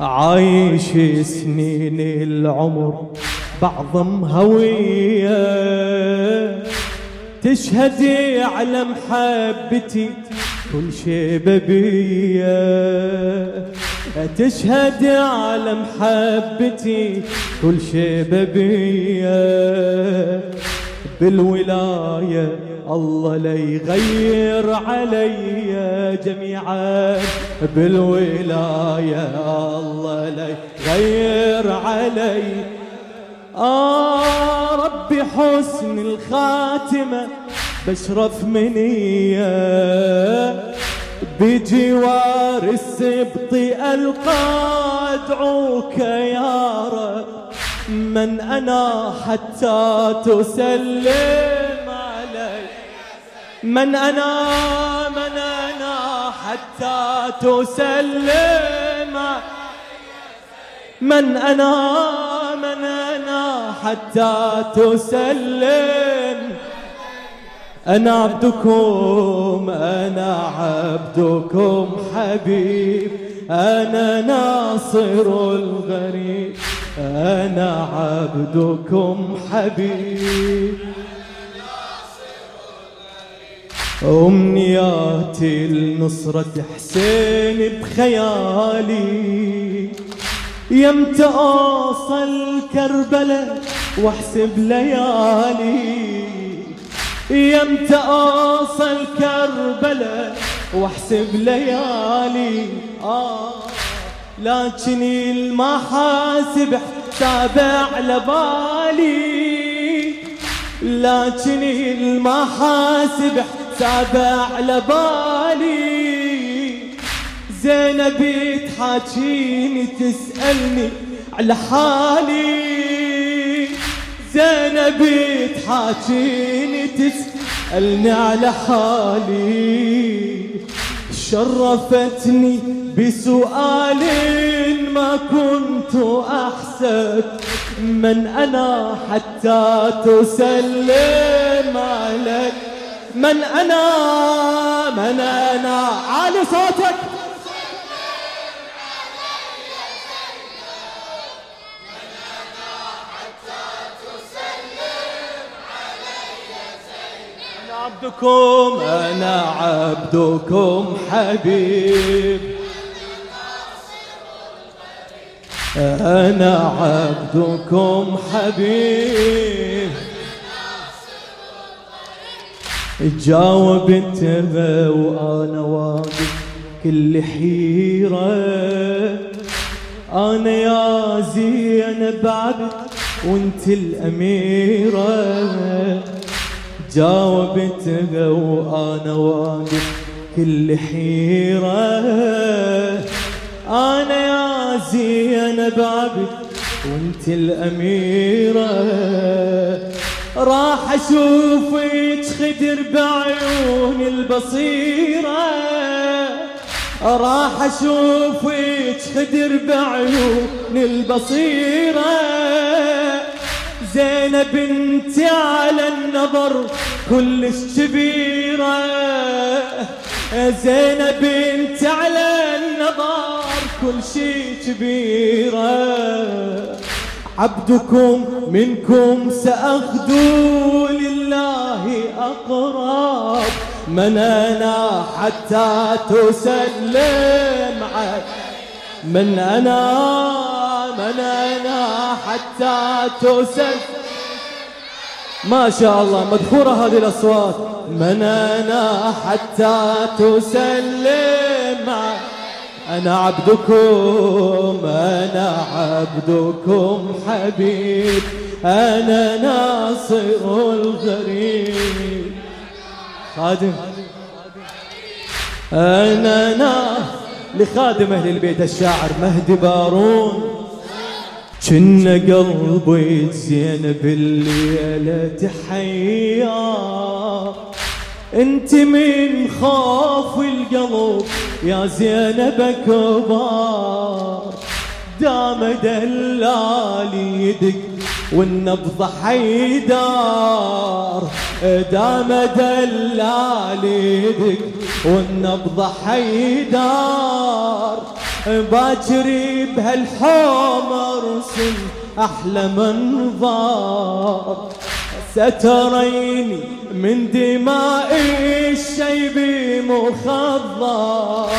عايش سنين العمر بعض مهوية تشهد على محبتي كل شي ببية. تشهد على محبتي كل شي ببية. بالولاية الله لا يغير علي. جميعا بالولاية الله لا يغير علي. آه ربي حسن الخاتمة بشرف منية. بجوار السبط ألقى أدعوك يا رب. من أنا حتى تسلم علي. من أنا حتى تسلم. من أنا من أنا حتى تسلم. أنا عبدكم أنا عبدكم حبيب. أنا ناصر الغريب. أنا عبدكم حبيب. أمنياتي النصرة حسين بخيالي. يمتى أوصل كربلاء واحسب ليالي. يمتى أوصل كربلاء واحسب ليالي. آه لكن المحاسب حساب على بالي. لكن المحاسب حساب على بالي. زينب تحاكيني تسألني على حالي. زينب تحاكيني تسألني على حالي. شرفتني بسؤال ما كنت أحسب من أنا حتى تسلم. من أنا؟ من أنا؟ عالي صوتك. عبدكم أنا عبدكم حبيب. أنا عبدكم حبيب. جاوبت وأنا واقف كل حيرة. أنا يا زينب عبد وأنت الأميرة. جاوبتها وأنا واقف كل حيرة. أنا يا زينب عبد وأنت الأميرة. راح أشوفك خدر بعيون البصيرة. راح أشوفك خدر بعيون البصيرة. زينب انت على النظر كلش كبيرة. زينب انت على النظر كل شي كبيرة. عبدكم منكم سأخذو لله أقرب من أنا حتى تسلم علي من أنا من أنا حتى تسلم. ما شاء الله مدخورة هذه الأصوات. من أنا حتى تسلم علي أنا عبدكم أنا عبدكم حبيب أنا ناصر الغريب. خادم. أنا نا لخادم أهل البيت الشاعر مهدي بارون. كنا قلبي زين بالليلة تحيا. انت من خوف القلب يا زينب كبار. دام دلالي يدق والنبض حيدار. دام دلالي يدق والنبض حيدار. باكري بهالحوم ارسم أحلى منظر ستريني من دماء الشيب مخضب.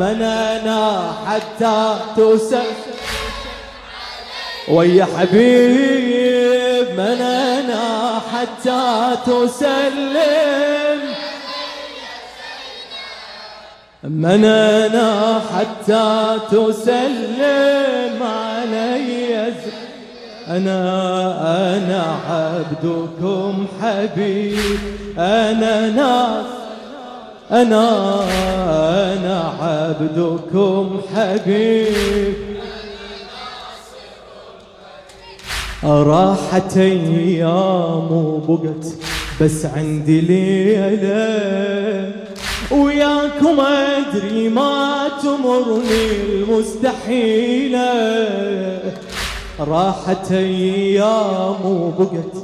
من أنا حتى تسل ويا حبيب من أنا حتى تسلم. من أنا حتى تسلم علي. أنا أنا عبدكم حبيب. أنا ناس أنا أنا عبدكم حبيب. راحت أيام وبقت بس عندي ليلة. وياكم أدري ما تمرني المستحيلة. راحت أيام وبقت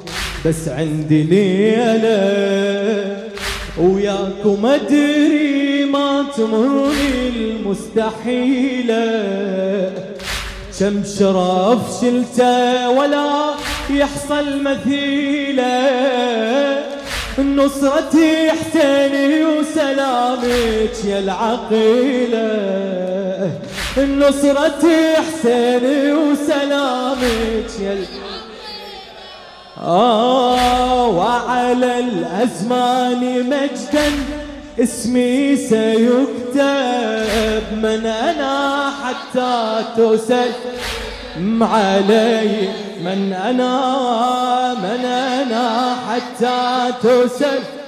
بس عندي ليله وياكم أدري ما تمرني المستحيلة. كم شرف شلته ولا يحصل مثيلة. نصرتي حسيني وسلامك يا العقيلة. نصرتي حسيني وسلامك يا آه وعلى الأزمان مجدا اسمي سيكتب من أنا حتى تسلم. علي من أنا من أنا حتى تسلم.